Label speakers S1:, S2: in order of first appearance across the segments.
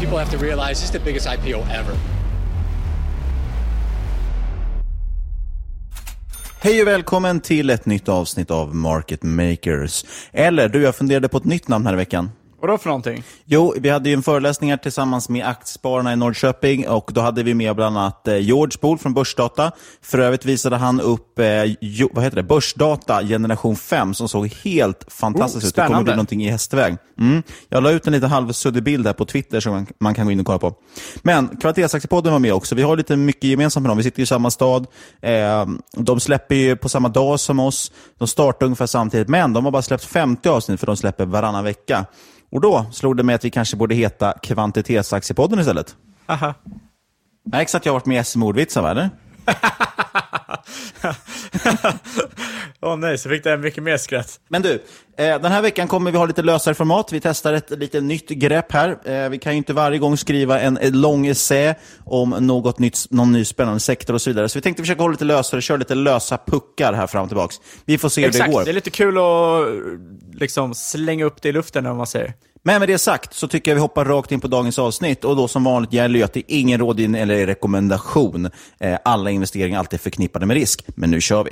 S1: People have to realize this is the biggest IPO ever.
S2: Hej och välkommen till ett nytt avsnitt av Market Makers. Eller du, jag funderade på ett nytt namn här i veckan.
S3: Vadå för någonting?
S2: Jo, vi hade ju en föreläsning här tillsammans med Aktiespararna i Norrköping och då hade vi med bland annat eh, George Pool från Börsdata. För övrigt visade han upp eh, vad heter det? Börsdata generation 5 som såg helt fantastiskt
S3: Oh,
S2: ut. Det kommer bli någonting i hästväg. Mm. Jag la ut en lite halvsuddig bild här på Twitter som man, man kan gå in och kolla på. Men Kvalitetsaktiepodden var med också. Vi har lite mycket gemensamt med dem. Vi sitter i samma stad. Eh, de släpper ju på samma dag som oss. De startar ungefär samtidigt, men de har bara släppt 50 avsnitt för de släpper varannan vecka. Och då slog det mig att vi kanske borde heta Kvantitetsaktiepodden istället.
S3: Aha.
S2: Märks att jag har varit med i SM-ordvitsar? Eller?
S3: Åh nej, så fick det mycket mer skratt.
S2: Men du, eh, den här veckan kommer vi ha lite lösare format. Vi testar ett lite nytt grepp här. Eh, vi kan ju inte varje gång skriva en, lång essä om något nytt, någon ny spännande sektor och så vidare. Så vi tänkte försöka hålla lite lösare, köra lite lösa puckar här fram och tillbaks. Vi får se hur
S3: Exakt,
S2: det går.
S3: det är lite kul att liksom slänga upp det i luften, om man säger.
S2: Men med det sagt så tycker jag vi hoppar rakt in på dagens avsnitt. Och då som vanligt gäller ju att det är ingen rådgivning eller rekommendation. Eh, alla investeringar alltid förknippade med risk. Men nu kör vi.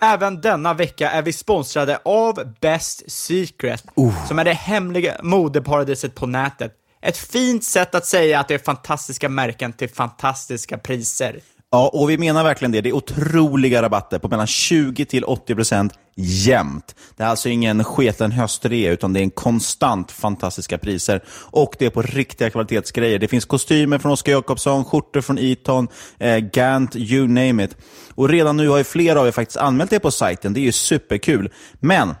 S3: Även denna vecka är vi sponsrade av Best Secret, som är det hemliga modeparadiset på nätet. Ett fint sätt att säga att det är fantastiska märken till fantastiska priser.
S2: Ja, och vi menar verkligen det. Det är otroliga rabatter på mellan 20 till 80 procent jämt. Det är alltså ingen sketen höstrea, utan det är en konstant fantastiska priser. Och det är på riktiga kvalitetsgrejer. Det finns kostymer från Oscar Jakobsson, skjortor från Eton, eh, Gant, you name it. Och redan nu har ju flera av er faktiskt anmält er på sajten. Det är ju superkul. Men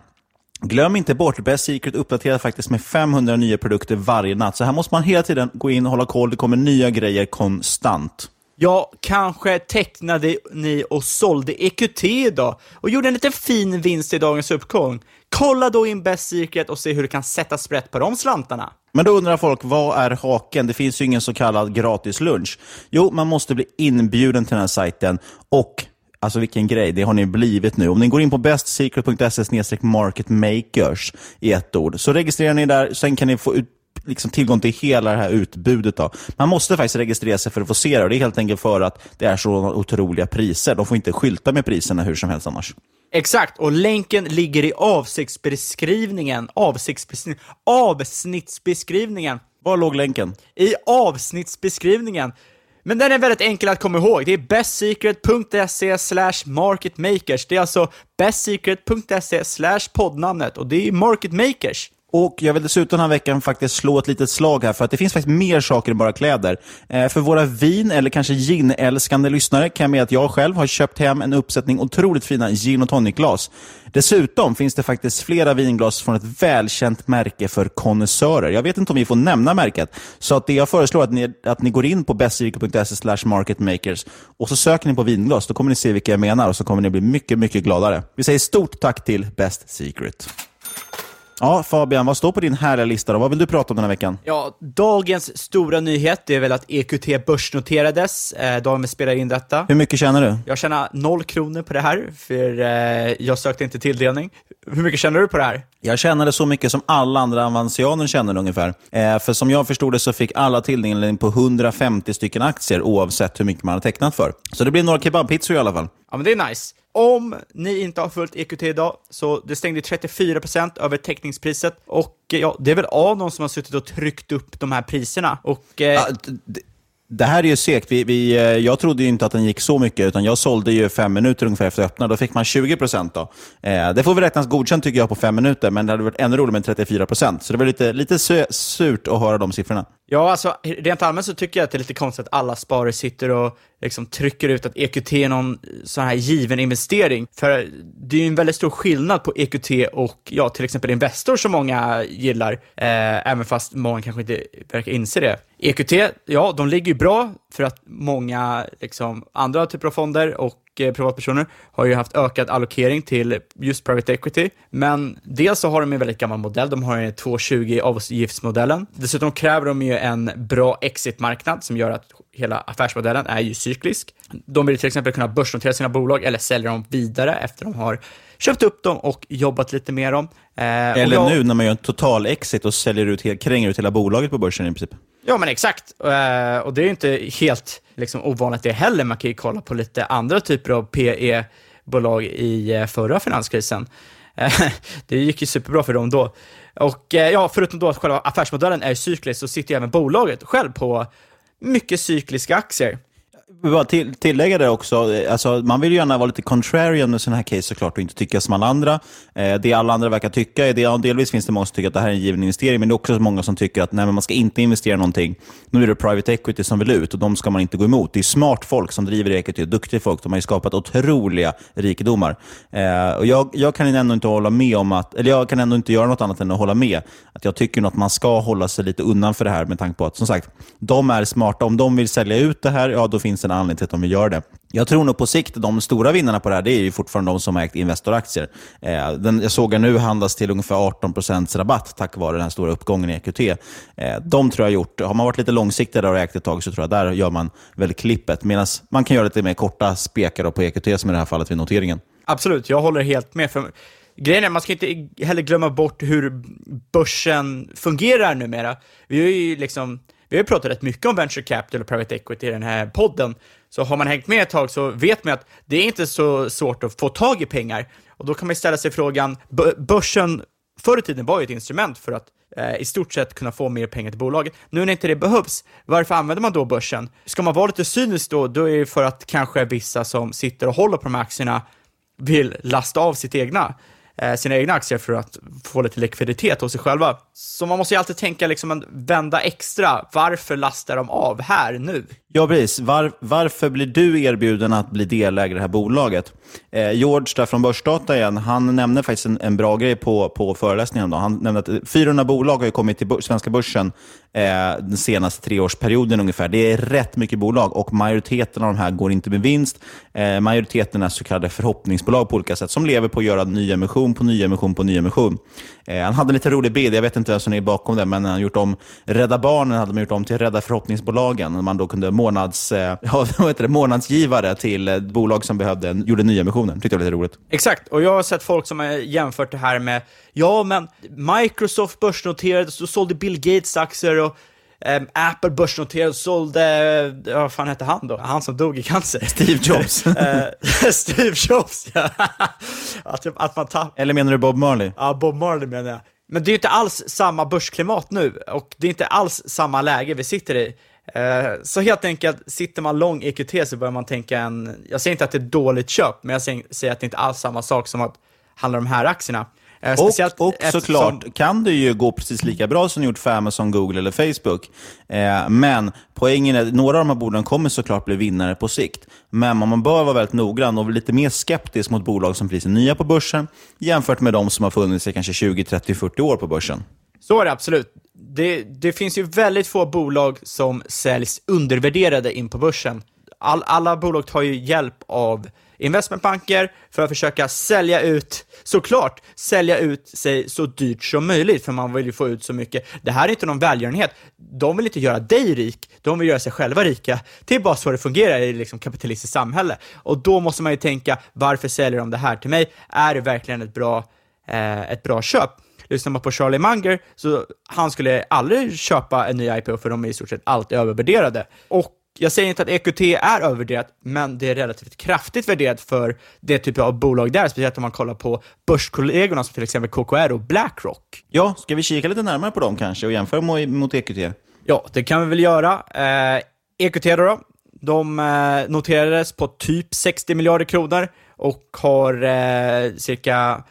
S2: Glöm inte bort, Best Secret uppdaterar faktiskt med 500 nya produkter varje natt. Så här måste man hela tiden gå in och hålla koll. Det kommer nya grejer konstant.
S3: Ja, kanske tecknade ni och sålde EQT idag och gjorde en liten fin vinst i dagens uppgång. Kolla då in Best Secret och se hur du kan sätta sprätt på de slantarna.
S2: Men då undrar folk, vad är haken? Det finns ju ingen så kallad gratis lunch. Jo, man måste bli inbjuden till den här sajten och Alltså vilken grej, det har ni blivit nu. Om ni går in på bestsecret.se marketmakers i ett ord, så registrerar ni där, sen kan ni få ut liksom tillgång till hela det här utbudet. Då. Man måste faktiskt registrera sig för att få se det och det är helt enkelt för att det är så otroliga priser. De får inte skylta med priserna hur som helst annars.
S3: Exakt, och länken ligger i avsiktsbeskrivningen. Avsiktsbeskrivningen. Avsnittsbeskrivningen.
S2: Var låg länken?
S3: I avsnittsbeskrivningen. Men den är väldigt enkel att komma ihåg. Det är bestsecret.se slash marketmakers. Det är alltså bestsecret.se slash poddnamnet och det är marketmakers.
S2: Och Jag vill dessutom den här veckan faktiskt slå ett litet slag här, för att det finns faktiskt mer saker än bara kläder. Eh, för våra vin eller kanske ginälskande lyssnare kan jag med att jag själv har köpt hem en uppsättning otroligt fina gin och tonic-glas. Dessutom finns det faktiskt flera vinglas från ett välkänt märke för konnässörer. Jag vet inte om vi får nämna märket, så att det jag föreslår är att ni, att ni går in på bestcirkel.se marketmakers och så söker ni på vinglas. Då kommer ni se vilka jag menar och så kommer ni bli mycket, mycket gladare. Vi säger stort tack till Best Secret. Ja, Fabian, vad står på din härliga lista då? Vad vill du prata om den här veckan?
S3: Ja, dagens stora nyhet är väl att EQT börsnoterades eh, dagen vi spelar in detta.
S2: Hur mycket tjänar du?
S3: Jag tjänar noll kronor på det här, för eh, jag sökte inte tilldelning. Hur mycket tjänar du på det här?
S2: Jag tjänade så mycket som alla andra avansianer tjänade ungefär. Eh, för som jag förstod det så fick alla tilldelning på 150 stycken aktier oavsett hur mycket man hade tecknat för. Så det blev några kebabpizzor i alla fall.
S3: Ja, men det är nice. Om ni inte har följt EQT idag, så det stängde 34% över teckningspriset och ja, det är väl Anon som har suttit och tryckt upp de här priserna. Och, eh... ja,
S2: det här är ju segt. Vi, vi, eh, jag trodde ju inte att den gick så mycket, utan jag sålde ju fem minuter ungefär efter öppna. Då fick man 20 procent. Eh, det får väl räknas godkänt tycker jag på fem minuter, men det hade varit ännu roligare med 34 procent. Så det var lite, lite surt att höra de siffrorna.
S3: Ja, alltså rent allmänt så tycker jag att det är lite konstigt att alla sparare sitter och liksom trycker ut att EQT är någon eh, sån här given investering. För eh, det är ju en väldigt stor skillnad på EQT och ja, till exempel Investor som många gillar, eh, även fast många kanske inte verkar inse det. EQT, ja, de ligger ju bra för att många liksom, andra typer av fonder och eh, privatpersoner har ju haft ökad allokering till just private equity. Men dels så har de en väldigt gammal modell, de har en 220 avgiftsmodellen. Dessutom kräver de ju en bra exitmarknad som gör att hela affärsmodellen är ju cyklisk. De vill till exempel kunna börsnotera sina bolag eller sälja dem vidare efter de har köpt upp dem och jobbat lite med dem.
S2: Eh, eller jag... nu när man gör en total exit och säljer ut, kränger ut hela bolaget på börsen i princip.
S3: Ja, men exakt. Uh, och det är ju inte helt liksom, ovanligt det heller. Man kan ju kolla på lite andra typer av PE-bolag i uh, förra finanskrisen. Uh, det gick ju superbra för dem då. Och ja, förutom då att själva affärsmodellen är cyklisk så sitter ju även bolaget själv på mycket cykliska aktier
S2: bara till, tillägga det också, alltså, man vill ju gärna vara lite contrarian med sådana här case såklart och inte tycka som alla andra. Eh, det alla andra verkar tycka är det, delvis finns det många som tycker att det här är en given investering, men det är också många som tycker att nej, man ska inte investera någonting. Nu är det private equity som vill ut och de ska man inte gå emot. Det är smart folk som driver equity, duktiga folk. De har ju skapat otroliga rikedomar. Eh, och jag, jag kan ändå inte hålla med om att, eller jag kan ändå inte göra något annat än att hålla med. Att jag tycker att man ska hålla sig lite undan för det här med tanke på att, som sagt, de är smarta. Om de vill sälja ut det här, ja då finns det en anledning till att de gör det. Jag tror nog på sikt, de stora vinnarna på det här, det är ju fortfarande de som har ägt Investor-aktier. Eh, den, jag såg att nu handlas till ungefär 18% rabatt tack vare den här stora uppgången i EQT. Eh, de tror jag gjort, har man varit lite långsiktig där och ägt ett tag, så tror jag där gör man väl klippet. Medan man kan göra lite mer korta spekar på EQT, som i det här fallet vid noteringen.
S3: Absolut, jag håller helt med. För Grejen är, man ska inte heller glömma bort hur börsen fungerar numera. Vi har ju liksom vi har pratat rätt mycket om venture capital och private equity i den här podden, så har man hängt med ett tag så vet man att det är inte så svårt att få tag i pengar. Och då kan man ställa sig frågan, börsen förr i tiden var ju ett instrument för att eh, i stort sett kunna få mer pengar till bolaget. Nu när inte det behövs, varför använder man då börsen? Ska man vara lite cynisk då, då är det för att kanske vissa som sitter och håller på de här aktierna vill lasta av sitt egna. Eh, sina egna aktier för att få lite likviditet hos sig själva. Så man måste ju alltid tänka liksom en vända extra. Varför lastar de av här nu?
S2: Ja, precis. Var, varför blir du erbjuden att bli delägare i det här bolaget? Eh, George där från Börsdata igen, han nämnde faktiskt en, en bra grej på, på föreläsningen. Då. Han nämnde att 400 bolag har kommit till svenska börsen eh, den senaste treårsperioden ungefär. Det är rätt mycket bolag och majoriteten av de här går inte med vinst. Eh, majoriteten är så kallade förhoppningsbolag på olika sätt som lever på att göra nyemission på nyemission på nyemission. Eh, han hade en lite rolig bild, jag vet inte vem som är bakom det, men han gjort om Rädda Barnen hade man gjort om till Rädda förhoppningsbolagen. Man då kunde månads, eh, vad heter det, månadsgivare till ett bolag som behövde, gjorde nyemissionen. Tyckte jag var lite roligt.
S3: Exakt, och jag har sett folk som har jämfört det här med, ja men Microsoft börsnoterades och sålde Bill Gates aktier och Um, Apple börsnoterade och sålde, uh, vad fan hette han då? Han som dog i cancer.
S2: Steve Jobs.
S3: uh, Steve Jobs, ja. att, att man tapp...
S2: Eller menar du Bob Marley?
S3: Ja, Bob Marley menar jag. Men det är ju inte alls samma börsklimat nu och det är inte alls samma läge vi sitter i. Uh, så helt enkelt, sitter man lång EQT så börjar man tänka en, jag säger inte att det är dåligt köp, men jag säger att det inte alls är samma sak som att handla om de här aktierna.
S2: Eh, och, och såklart kan det ju gå precis lika bra som gjort för Amazon, Google eller Facebook. Eh, men poängen är att några av de här bolagen kommer såklart bli vinnare på sikt. Men man bör vara väldigt noggrann och lite mer skeptisk mot bolag som precis är nya på börsen jämfört med de som har funnits i kanske 20, 30, 40 år på börsen.
S3: Så är det absolut. Det, det finns ju väldigt få bolag som säljs undervärderade in på börsen. All, alla bolag tar ju hjälp av investmentbanker för att försöka sälja ut, såklart, sälja ut sig så dyrt som möjligt, för man vill ju få ut så mycket. Det här är inte någon välgörenhet. De vill inte göra dig rik, de vill göra sig själva rika. Det är bara så det fungerar i liksom kapitalistiskt samhälle. Och då måste man ju tänka, varför säljer de det här till mig? Är det verkligen ett bra, eh, ett bra köp? lyssnar man på Charlie Munger, så han skulle aldrig köpa en ny IPO för de är i stort sett alltid övervärderade. Och jag säger inte att EQT är övervärderat, men det är relativt kraftigt värderat för det typ av bolag där, speciellt om man kollar på börskollegorna som till exempel KKR och Blackrock.
S2: Ja, ska vi kika lite närmare på dem kanske och jämföra mot EQT?
S3: Ja, det kan vi väl göra. Eh, EQT då, då de eh, noterades på typ 60 miljarder kronor och har eh, cirka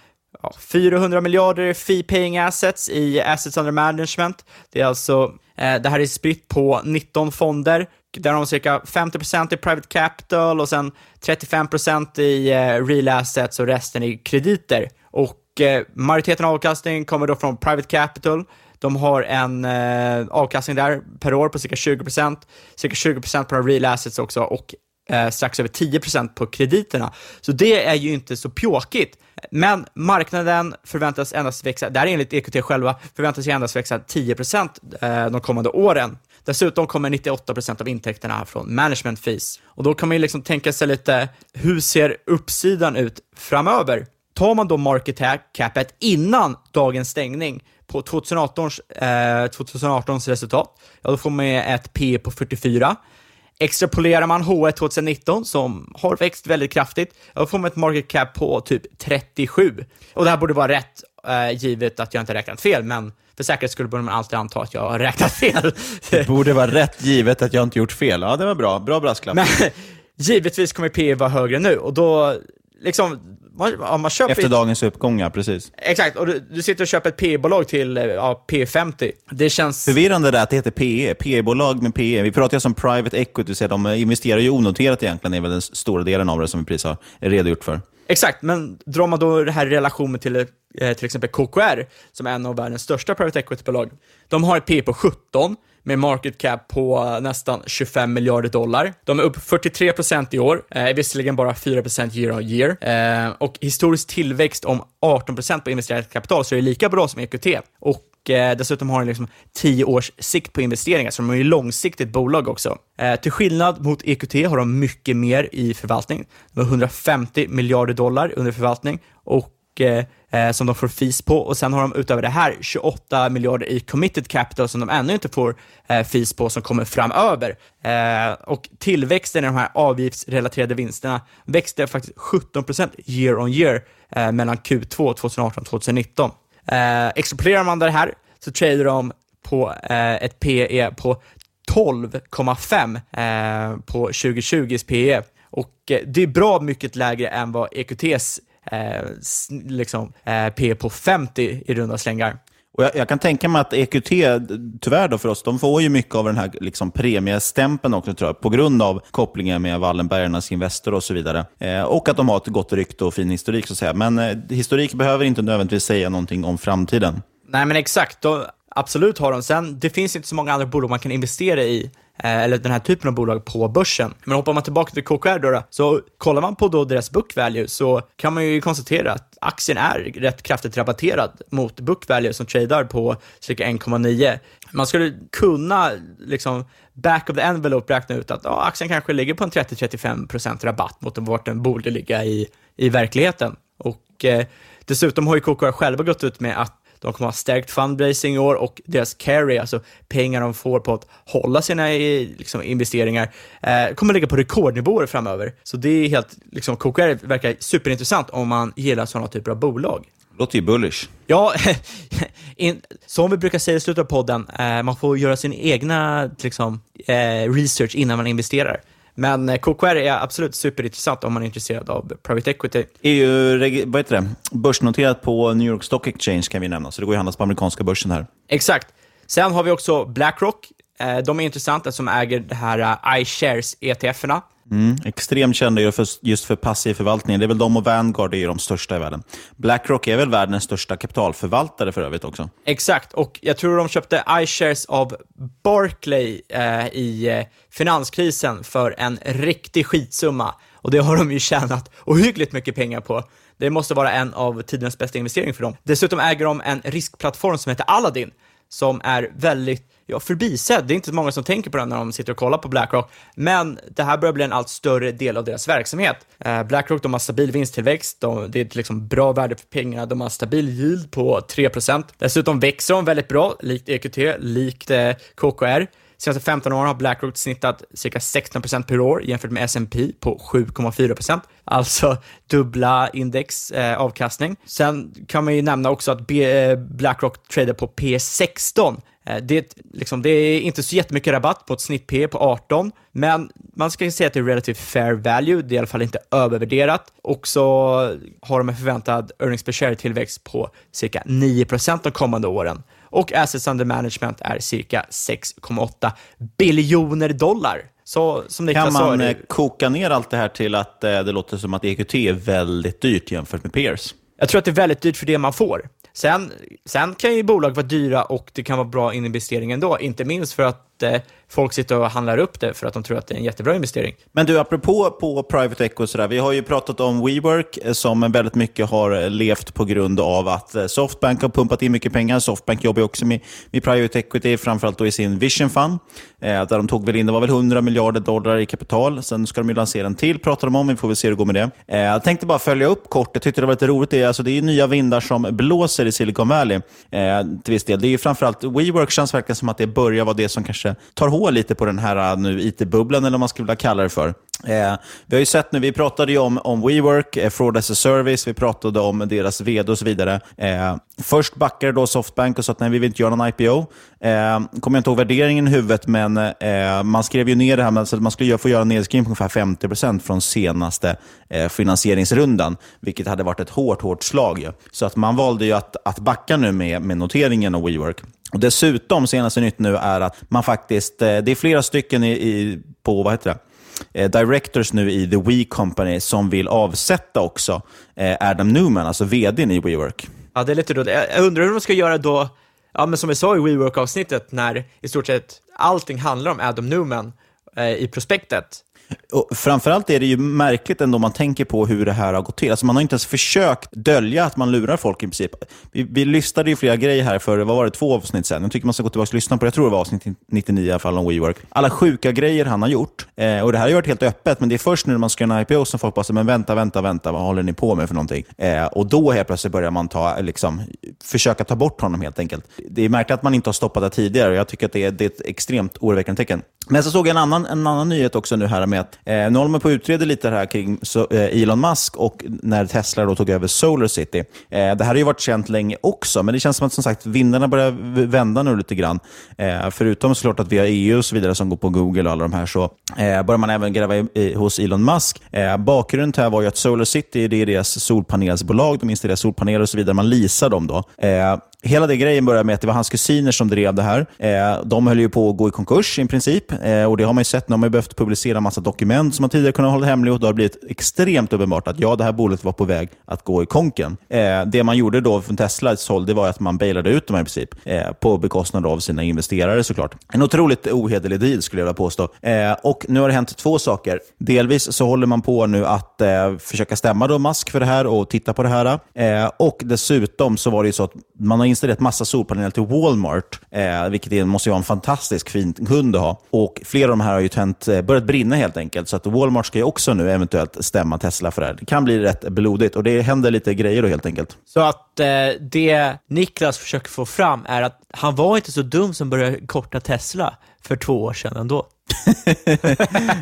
S3: ja, 400 miljarder fee-paying assets i assets under management. Det är alltså, eh, det här är spritt på 19 fonder där har de cirka 50% i private capital och sen 35% i eh, real assets och resten i krediter. Och eh, majoriteten av avkastningen kommer då från private capital. De har en eh, avkastning där per år på cirka 20%, cirka 20% på de real assets också och eh, strax över 10% på krediterna. Så det är ju inte så pjåkigt. Men marknaden förväntas endast växa, det här är enligt EQT själva, förväntas ju endast växa 10% eh, de kommande åren. Dessutom kommer 98% av intäkterna från management fees. Och då kan man ju liksom tänka sig lite, hur ser uppsidan ut framöver? Tar man då market capet innan dagens stängning på 2018, eh, 2018s resultat, ja då får man ett P på 44. Extrapolerar man H1 2019, som har växt väldigt kraftigt, då får man ett market cap på typ 37. Och det här borde vara rätt, eh, givet att jag inte räknat fel, men för säkerhets skull borde man alltid anta att jag har räknat fel.
S2: Det borde vara rätt givet att jag inte gjort fel. Ja, det var bra. Bra brasklapp.
S3: Men givetvis kommer P vara högre nu och då, liksom,
S2: man, man köper... Efter dagens uppgång, ja, precis.
S3: Exakt, och du, du sitter och köper ett P-bolag till ja, P50. Det känns...
S2: Förvirrande det att det heter PE, P-bolag med PE. Vi pratar ju om private equity, så de investerar ju onoterat egentligen, är väl den stora delen av det som vi precis har redogjort för.
S3: Exakt, men drar man då det här i relation till eh, till exempel KKR, som är en av världens största private equity-bolag, de har ett P på 17 med market cap på nästan 25 miljarder dollar. De är upp 43% i år, eh, visserligen bara 4% year on year. Eh, och historisk tillväxt om 18% på investerat kapital, så är det lika bra som EQT. Och och eh, dessutom har den liksom tio års sikt på investeringar, så de är ju långsiktigt bolag också. Eh, till skillnad mot EQT har de mycket mer i förvaltning. De har 150 miljarder dollar under förvaltning och eh, eh som de får fees på och sen har de utöver det här 28 miljarder i committed capital som de ännu inte får eh, fees på som kommer framöver. Eh, och tillväxten i de här avgiftsrelaterade vinsterna växte faktiskt 17% year on year eh, mellan Q2 2018 och 2019. Eh, extrapolerar man det här så trader de på eh, ett PE på 12,5 eh, på 2020s PE. Och eh, det är bra mycket lägre än vad EQTs eh, liksom, eh, P på 50 i runda slängar.
S2: Och jag, jag kan tänka mig att EQT, tyvärr då för oss, de får ju mycket av den här liksom premiestämpeln också tror jag, på grund av kopplingen med Wallenbergarnas Investor och så vidare. Eh, och att de har ett gott rykte och fin historik så att säga. Men eh, historik behöver inte nödvändigtvis säga någonting om framtiden.
S3: Nej men exakt, då, absolut har de. Sen, det finns inte så många andra bolag man kan investera i, Eh, eller den här typen av bolag på börsen. Men hoppar man tillbaka till KKR då, då, så kollar man på då deras book value så kan man ju konstatera att aktien är rätt kraftigt rabatterad mot book value som tradar på cirka 1,9. Man skulle kunna liksom back of the envelope räkna ut att ja, aktien kanske ligger på en 30-35% rabatt mot vart den borde ligga i, i verkligheten. Och eh, dessutom har ju KKR själva gått ut med att de kommer ha stärkt fundraising i år och deras carry, alltså pengar de får på att hålla sina eh, liksom, investeringar, eh, kommer ligga på rekordnivåer framöver. Så det är helt, liksom, KKR verkar superintressant om man gillar sådana typer av bolag.
S2: Låter ju bullish.
S3: Ja, in, som vi brukar säga i slutet av podden, eh, man får göra sin egna liksom, eh, research innan man investerar. Men eh, KKR är absolut superintressant om man är intresserad av private equity.
S2: reg- vad heter det? börsnoterat på New York Stock Exchange kan vi nämna, så det går ju att handlas på amerikanska börsen här.
S3: Exakt. Sen har vi också Blackrock. Eh, de är intressanta som äger det här uh, iShares ETF-erna.
S2: Mm, extremt kända just för passiv förvaltning. Det är väl de och Vanguard är ju de största i världen. Blackrock är väl världens största kapitalförvaltare för övrigt också.
S3: Exakt, och jag tror de köpte iShares av Barclay eh, i eh, finanskrisen för en riktig skitsumma. Och det har de ju tjänat ohyggligt mycket pengar på. Det måste vara en av tidernas bästa investeringar för dem. Dessutom äger de en riskplattform som heter Aladdin, som är väldigt ja, förbisedd. Det är inte så många som tänker på den när de sitter och kollar på Blackrock, men det här börjar bli en allt större del av deras verksamhet. Eh, Blackrock, de har stabil vinsttillväxt, de, det är liksom bra värde för pengarna, de har stabil yield på 3%. Dessutom växer de väldigt bra, likt EQT, likt eh, KKR. Senaste 15 åren har Blackrock snittat cirka 16% per år jämfört med S&P på 7,4%. Alltså dubbla index eh, avkastning. Sen kan man ju nämna också att B, eh, Blackrock tradar på P16. Eh, det, liksom, det är inte så jättemycket rabatt på ett snitt P på 18, men man ska säga att det är relativt fair value. Det är i alla fall inte övervärderat. Och så har de en förväntad earnings per share-tillväxt på cirka 9% de kommande åren och assets under management är cirka 6,8 biljoner dollar. Så
S2: Kan man
S3: är
S2: eh,
S3: det-
S2: koka ner allt det här till att eh, det låter som att EQT är väldigt dyrt jämfört med peers?
S3: jag tror att det är väldigt dyrt för det man får. Sen, sen kan ju bolag vara dyra och det kan vara bra investering ändå, inte minst för att eh, folk sitter och handlar upp det för att de tror att det är en jättebra investering.
S2: Men du, apropå på private equity, och sådär, vi har ju pratat om WeWork eh, som väldigt mycket har eh, levt på grund av att eh, Softbank har pumpat in mycket pengar. Softbank jobbar ju också med, med private equity, framförallt då i sin Vision Fund, eh, där de tog väl in, det var väl 100 miljarder dollar i kapital. Sen ska de ju lansera en till, pratar de om. Vi får väl se hur det går med det. Eh, jag tänkte bara följa upp kort. Jag tyckte det var lite roligt. Det är, alltså, det är ju nya vindar som blåser i Silicon Valley eh, till viss del. Det är ju framförallt WeWork känns verkligen som att det börjar vara det som kanske tar lite på den här äh, nu IT-bubblan, eller vad man skulle vilja kalla det för. Eh, vi har ju sett nu, vi pratade ju om, om WeWork, eh, Fraud as a Service, vi pratade om deras vd och så vidare. Eh, först backade då Softbank och sa att nej, vi vill inte göra någon IPO. Eh, kommer jag inte ihåg värderingen i huvudet, men eh, man skrev ju ner det här med att man skulle få göra en nedskrivning på ungefär 50% från senaste eh, finansieringsrundan, vilket hade varit ett hårt, hårt slag. Ju. Så att man valde ju att, att backa nu med, med noteringen av WeWork. Och dessutom, senaste nytt nu är att man faktiskt, eh, det är flera stycken i, i, på, vad heter det? Eh, directors nu i The We Company som vill avsätta också eh, Adam Newman, alltså vdn i WeWork.
S3: Ja, det är lite roligt. Jag jag undrar hur de ska göra då, ja men som vi sa i WeWork-avsnittet, när i stort sett allting handlar om Adam Newman eh, i prospektet.
S2: Och framförallt är det ju märkligt ändå om man tänker på hur det här har gått till. Alltså man har inte ens försökt dölja att man lurar folk i princip. Vi, vi lyssnade ju flera grejer här för, vad var det, två avsnitt sen. Jag tycker man ska gå tillbaka och lyssna på det. Jag tror det var avsnitt 99 i alla fall om WeWork. Alla sjuka grejer han har gjort. Eh, och det här har ju varit helt öppet, men det är först nu när man ska göra en IPO som folk bara säger, men vänta, vänta, vänta, vad håller ni på med för någonting? Eh, och då helt plötsligt börjar man ta, liksom, försöka ta bort honom helt enkelt. Det är märkligt att man inte har stoppat det tidigare och jag tycker att det är, det är ett extremt oroväckande tecken. Men så såg jag en annan, en annan nyhet också nu här med verksamhet. eh, nu håller man på att utreda lite det här kring eh, Elon Musk och när Tesla då tog över Solar City. Eh, det här har ju varit känt länge också, men det känns som att som sagt, vindarna börjar vända nu lite grann. Eh, förutom såklart att vi har EU och så vidare som går på Google och alla de här, så eh, börjar man även gräva i, i, hos Elon Musk. Eh, bakgrunden till det här var ju att Solar City det är deras solpanelsbolag, de installerar solpaneler och så vidare. Man leasar dem då. Eh, Hela den grejen började med att det var hans kusiner som drev det här. Eh, de höll ju på att gå i konkurs i princip. Eh, och Det har man ju sett. Nu har man ju behövt publicera en massa dokument som man tidigare kunnat hålla hemliga. Och det har blivit extremt uppenbart att ja, det här bolaget var på väg att gå i konken. Eh, det man gjorde då från Teslas håll det var att man bailade ut dem i princip. Eh, på bekostnad av sina investerare såklart. En otroligt ohederlig deal skulle jag vilja påstå. Eh, och Nu har det hänt två saker. Delvis så håller man på nu att eh, försöka stämma då Musk för det här och titta på det här. Och dessutom så var det ju så att man har installerat massa solpaneler till Walmart, eh, vilket är, måste ju vara en fantastisk fin kund att ha. Och flera av de här har ju tänt, eh, börjat brinna helt enkelt. Så att Walmart ska ju också nu eventuellt stämma Tesla för det här. Det kan bli rätt blodigt och det händer lite grejer då helt enkelt.
S3: Så att eh, det Niklas försöker få fram är att han var inte så dum som började korta Tesla för två år sedan ändå.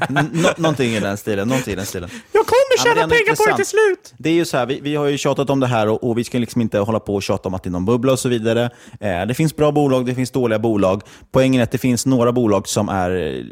S2: Nå- någonting i den stilen. Någonting i den stilen.
S3: Jag kommer
S2: Ja,
S3: tjäna
S2: är
S3: pengar
S2: ändå
S3: på det till
S2: intressant.
S3: slut!
S2: Det är ju så här, vi, vi har ju tjatat om det här och, och vi ska liksom inte hålla på och tjata om att det är någon bubbla och så vidare. Eh, det finns bra bolag, det finns dåliga bolag. Poängen är att det finns några bolag som är eh,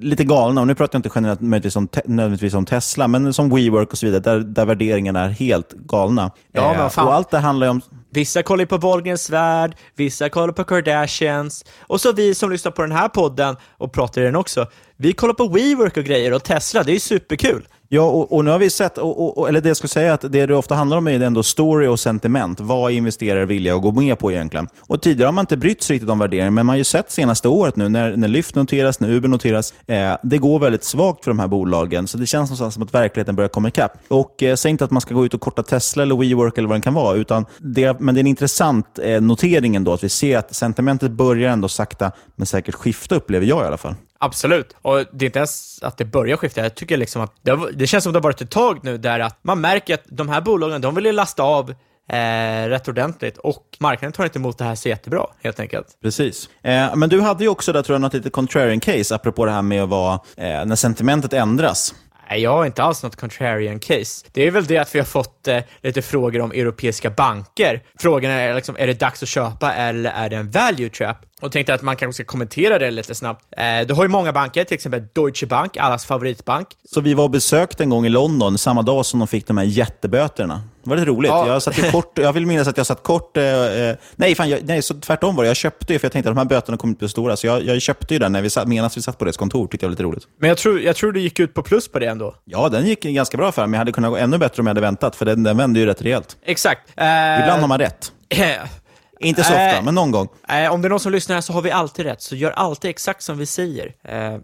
S2: lite galna. Och nu pratar jag inte generellt möjligtvis om, te- nödvändigtvis om Tesla, men som WeWork och så vidare, där, där värderingarna är helt galna.
S3: Ja,
S2: Eh, och allt det handlar ju om...
S3: Vissa kollar ju på Wahlgrens värld, vissa kollar på Kardashians, och så vi som lyssnar på den här podden och pratar i den också. Vi kollar på WeWork och grejer och Tesla, det är ju superkul.
S2: Ja, och, och nu har vi sett, och, och, och- eller det jag skulle säga att det det ofta handlar om är ändå story och sentiment. Vad är investerare villiga att gå med på egentligen? Och tidigare har man inte brytt sig riktigt om värderingen, men man har ju sett senaste året nu när, när Lyft noteras, när Uber noteras, eh, det går väldigt svagt för de här bolagen. Så det känns någonstans som att verkligheten börjar komma ikapp. Och eh, säg inte att man ska gå ut och korta Tesla eller WeWork eller vad det kan vara, utan det, men det är en intressant eh, notering ändå att vi ser att sentimentet börjar ändå sakta men säkert skifta, upplever jag i alla fall.
S3: Absolut, och det är inte ens att det börjar skifta. Jag tycker liksom att det, har- det känns som det har varit ett tag nu där att man märker att de här bolagen, de vill ju lasta av eh, rätt ordentligt och marknaden tar inte emot det här så jättebra, helt enkelt.
S2: Precis. Eh, men du hade ju också där tror jag något lite contrarian case, apropå det här med att vara, eh, när sentimentet ändras.
S3: Nej, jag har inte alls något contrarian case. Det är väl det att vi har fått eh, lite frågor om europeiska banker. Frågan är liksom, är det dags att köpa eller är det en value trap? Och tänkte att man kanske ska kommentera det lite snabbt. Eh, du har ju många banker, till exempel Deutsche Bank, allas favoritbank.
S2: Så vi var och besökte en gång i London samma dag som de fick de här jätteböterna. Det var lite roligt.
S3: Ja.
S2: Jag, satt ju kort, jag vill minnas att jag satt kort... Eh, eh, nej, fan, jag, nej, så tvärtom var det. Jag köpte ju, för jag tänkte att de här böterna kommer inte bli stora. Så jag, jag köpte ju den när vi satt, medan vi satt på deras kontor. tyckte jag var lite roligt.
S3: Men jag tror, jag tror du gick ut på plus på det ändå.
S2: Ja, den gick ganska bra för mig. Men jag hade kunnat gå ännu bättre om jag hade väntat, för den, den vände ju rätt rejält.
S3: Exakt. Eh,
S2: Ibland har man rätt. Inte så ofta,
S3: Eh,
S2: men någon gång.
S3: Eh, om det är någon som lyssnar här så har vi alltid rätt, så gör alltid exakt som vi säger. Eh,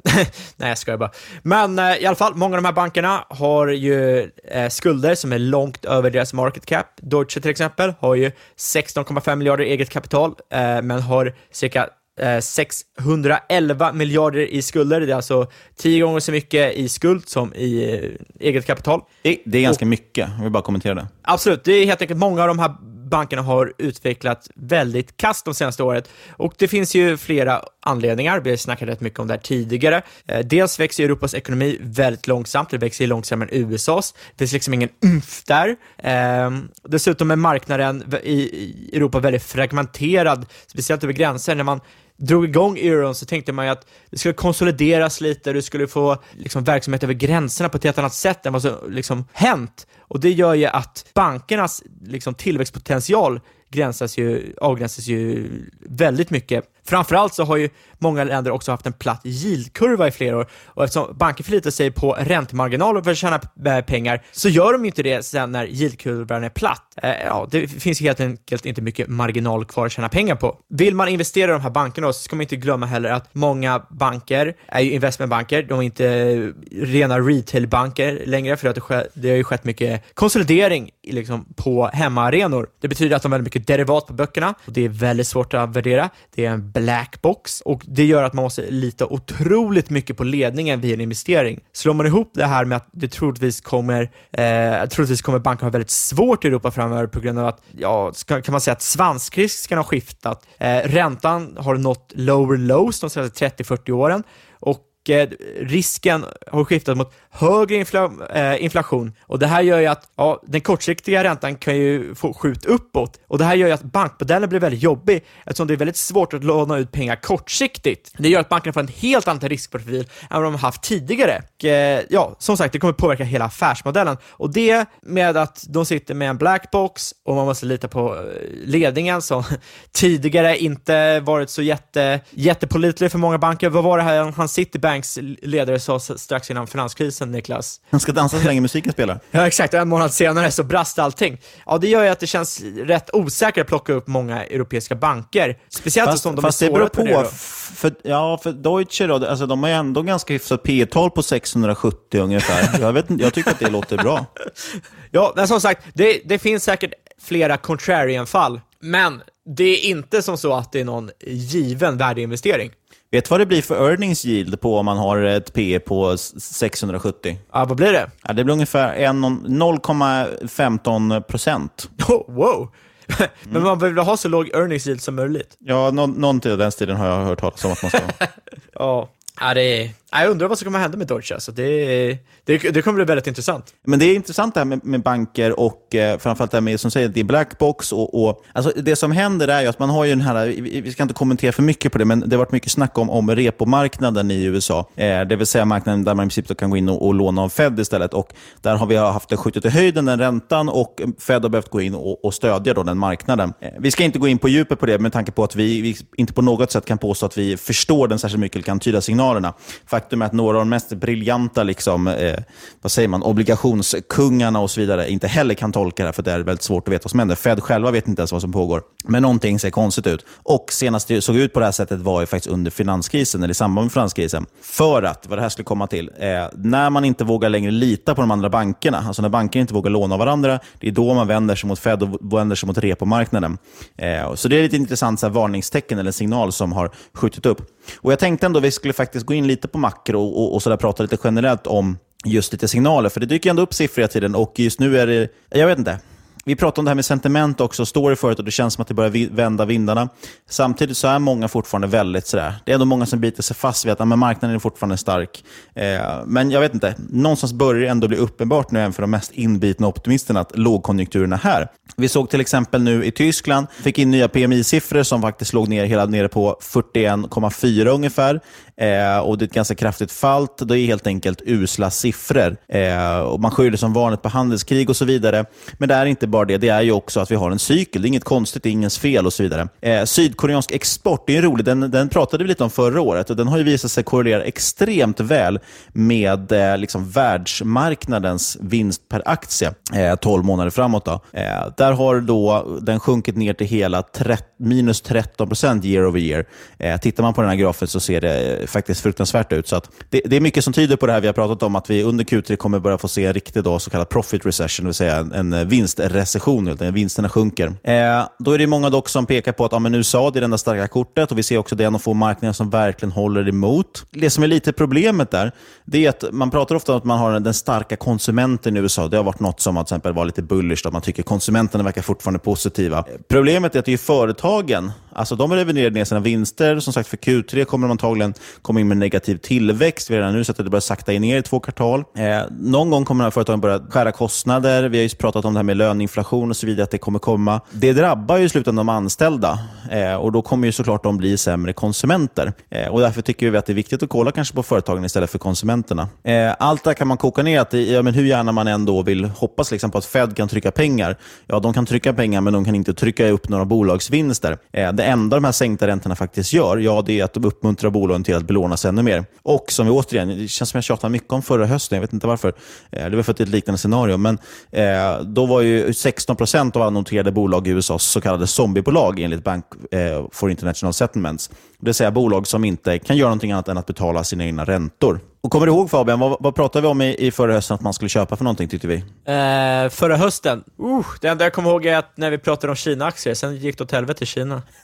S3: nej, jag skojar bara. Men eh, i alla fall, många av de här bankerna har ju eh, skulder som är långt över deras market cap. Deutsche till exempel har ju 16,5 miljarder eget kapital, eh, men har cirka eh, 611 miljarder i skulder. Det är alltså 10 gånger så mycket i skuld som i eh, eget kapital.
S2: Det, det är ganska mycket. Jag vill bara kommentera det.
S3: Absolut, det är helt enkelt många av de här bankerna har utvecklat väldigt kast de senaste året och det finns ju flera anledningar. Vi har snackat rätt mycket om det här tidigare. Eh, dels växer Europas ekonomi väldigt långsamt, det växer långsammare än USAs. Det finns liksom ingen umf där. Ehm, dessutom är marknaden i Europa väldigt fragmenterad, speciellt över gränser. När man drog igång euron så tänkte man ju att det skulle konsolideras lite, du skulle få liksom, verksamhet över gränserna på ett helt annat sätt än vad som liksom, hänt. Och det gör ju att bankernas liksom, tillväxtpotential gränsas ju, avgränsas ju väldigt mycket. Framförallt så har ju många länder också haft en platt yieldkurva i flera år och eftersom banker förlitar sig på räntemarginaler för att tjäna eh, pengar så gör de ju inte det sen när yieldkurvan är platt. Eh, ja, det finns helt enkelt inte mycket marginal kvar att tjäna pengar på. Vill man investera i de här bankerna så ska man inte glömma heller att många banker är ju investmentbanker, de är inte rena retailbanker längre för att det, sker, det har ju skett mycket konsolidering liksom, på hemmaarenor. Det betyder att de har väldigt mycket derivat på böckerna och det är väldigt svårt att värdera. Det är en black box och det gör att man måste lita otroligt mycket på ledningen vid en investering. Slår man ihop det här med att det troligtvis kommer, eh, troligtvis kommer banker ha väldigt svårt i Europa framöver på grund av att, ja, ska, kan man säga att svanskrisken har skiftat. Eh, räntan har nått lower lows de senaste 30-40 åren och och eh, risken har skiftat mot högre infla, eh, inflation. Och det här gör ju att ja, den kortsiktiga räntan kan ju få skjut uppåt. Och det här gör ju att bankmodellen blir väldigt jobbig eftersom det är väldigt svårt att låna ut pengar kortsiktigt. Det gör att bankerna får en helt annan riskprofil än vad de har haft tidigare. Och, eh, ja, som sagt, det kommer påverka hela affärsmodellen. Och det med att de sitter med en blackbox och man måste lita på eh, ledningen som tidigare inte varit så jätte, jättepålitlig för många banker. Vad var det här han Citibanks ledare sa strax innan finanskrisen, Niklas?
S2: Han ska dansa så länge musiken spelar.
S3: Ja, exakt. En månad senare så brast allting. Ja, det gör ju att det känns rätt osäkert att plocka upp många europeiska banker. Speciellt
S2: Fast,
S3: som de
S2: fast
S3: är
S2: det beror
S3: svåra
S2: på.
S3: det.
S2: För, ja, för Deutsche då, alltså, de har ju ändå ganska hyfsat P tal på 670 ungefär. Jag, vet, jag tycker att det låter bra.
S3: Ja, men som sagt, det, det finns säkert flera contrarian-fall, men det är inte som så att det är någon given värdeinvestering.
S2: Vet du vad det blir för earnings yield på om man har ett P på s- 670?
S3: Ja, vad blir det?
S2: Ja, det blir ungefär en- 0,15 procent.
S3: Oh, wow! men man behöver ha så låg earnings yield som möjligt.
S2: Ja, nå någonting av den stilen har jag hört talas om att man ska ha.
S3: Ja. Ja, det är... Jag undrar vad som kommer hända med Deutsche. Alltså, det, det, det kommer bli väldigt intressant.
S2: Men det är intressant det här med, med banker och eh, framförallt det här med som säger, det är blackbox. Och, och, alltså det som händer är ju att man har ju den här, vi ska inte kommentera för mycket på det, men det har varit mycket snack om, om repomarknaden i USA. Eh, det vill säga marknaden där man i princip kan gå in och, och låna av Fed istället. Och där har vi haft det skjutit i höjden, den räntan, och Fed har behövt gå in och, och stödja då den marknaden. Eh, vi ska inte gå in på djupet på det med tanke på att vi, vi inte på något sätt kan påstå att vi förstår den särskilt mycket eller kan tyda signalerna. Faktum är att några av de mest briljanta liksom, eh, vad säger man, obligationskungarna och så vidare inte heller kan tolka det här, för det är väldigt svårt att veta vad som händer. Fed själva vet inte ens vad som pågår. Men någonting ser konstigt ut. Och senast det såg ut på det här sättet var ju faktiskt under finanskrisen, eller i samband med finanskrisen. För att, vad det här skulle komma till, eh, när man inte vågar längre lita på de andra bankerna, alltså när banker inte vågar låna av varandra, det är då man vänder sig mot Fed och vänder sig mot repomarknaden. Eh, så det är ett intressant så här, varningstecken eller signal som har skjutit upp. Och Jag tänkte ändå att vi skulle faktiskt gå in lite på makro och, och så där prata lite generellt om just lite signaler, för det dyker ändå upp siffror hela tiden och just nu är det, jag vet inte, vi pratade om det här med sentiment också, står det förut och det känns som att det börjar vända vindarna. Samtidigt så är många fortfarande väldigt sådär, det är ändå många som biter sig fast vid att men marknaden är fortfarande stark. Eh, men jag vet inte, någonstans börjar det ändå bli uppenbart nu även för de mest inbitna optimisterna att lågkonjunkturen är här. Vi såg till exempel nu i Tyskland, fick in nya PMI-siffror som faktiskt låg ner hela nere på 41,4 ungefär. Eh, och det är ett ganska kraftigt fall. Det är helt enkelt usla siffror. Eh, och man skyller som vanligt på handelskrig och så vidare. Men det är inte bara det, det är ju också att vi har en cykel. Det är inget konstigt, det är ingens fel och så vidare. Eh, sydkoreansk export, det är ju roligt. Den, den pratade vi lite om förra året och den har ju visat sig korrelera extremt väl med eh, liksom världsmarknadens vinst per aktie eh, 12 månader framåt. Då. Eh, där har då den sjunkit ner till hela 30, minus 13 procent year over year. Eh, tittar man på den här grafen så ser det faktiskt fruktansvärt ut. Så att det, det är mycket som tyder på det här vi har pratat om, att vi under Q3 kommer börja få se en riktig då, så kallad profit recession, det vill säga en, en vinstrecession, vinsterna sjunker. Eh, då är det många dock som pekar på att ja, men USA det är det enda starka kortet och vi ser också det är en av få marknader som verkligen håller emot. Det som är lite problemet där, det är att man pratar ofta om att man har den starka konsumenten i USA. Det har varit något som att till exempel var lite bullish, att man tycker konsumenterna verkar fortfarande positiva. Problemet är att det är företagen, alltså de har reviderat ner sina vinster. Som sagt, för Q3 kommer de antagligen kom in med negativ tillväxt. Vi har redan nu sett att det börjar sakta ner i två kvartal. Eh, någon gång kommer de här företagen börja skära kostnader. Vi har ju pratat om det här med löneinflation och så vidare, att det kommer komma. Det drabbar ju i slutändan de anställda eh, och då kommer ju såklart de bli sämre konsumenter. Eh, och Därför tycker vi att det är viktigt att kolla kanske på företagen istället för konsumenterna. Eh, allt det här kan man koka ner att ja, men hur gärna man ändå vill hoppas liksom på att Fed kan trycka pengar. Ja, de kan trycka pengar, men de kan inte trycka upp några bolagsvinster. Eh, det enda de här sänkta räntorna faktiskt gör, ja, det är att de uppmuntrar bolagen till att belåna sig ännu mer. Och som vi återigen, det känns som jag tjatade mycket om förra hösten, jag vet inte varför. Eh, det var för att det är ett liknande scenario, men eh, då var ju 16 procent av alla noterade bolag i USA så kallade zombiebolag enligt Bank eh, for International Settlements. Det vill säga bolag som inte kan göra någonting annat än att betala sina egna räntor. Och Kommer du ihåg Fabian, vad, vad pratade vi om i, i förra hösten att man skulle köpa för någonting tyckte vi?
S3: Eh, förra hösten, uh, det enda jag kommer ihåg är att när vi pratade om Kina-aktier, sen gick det åt helvete i Kina.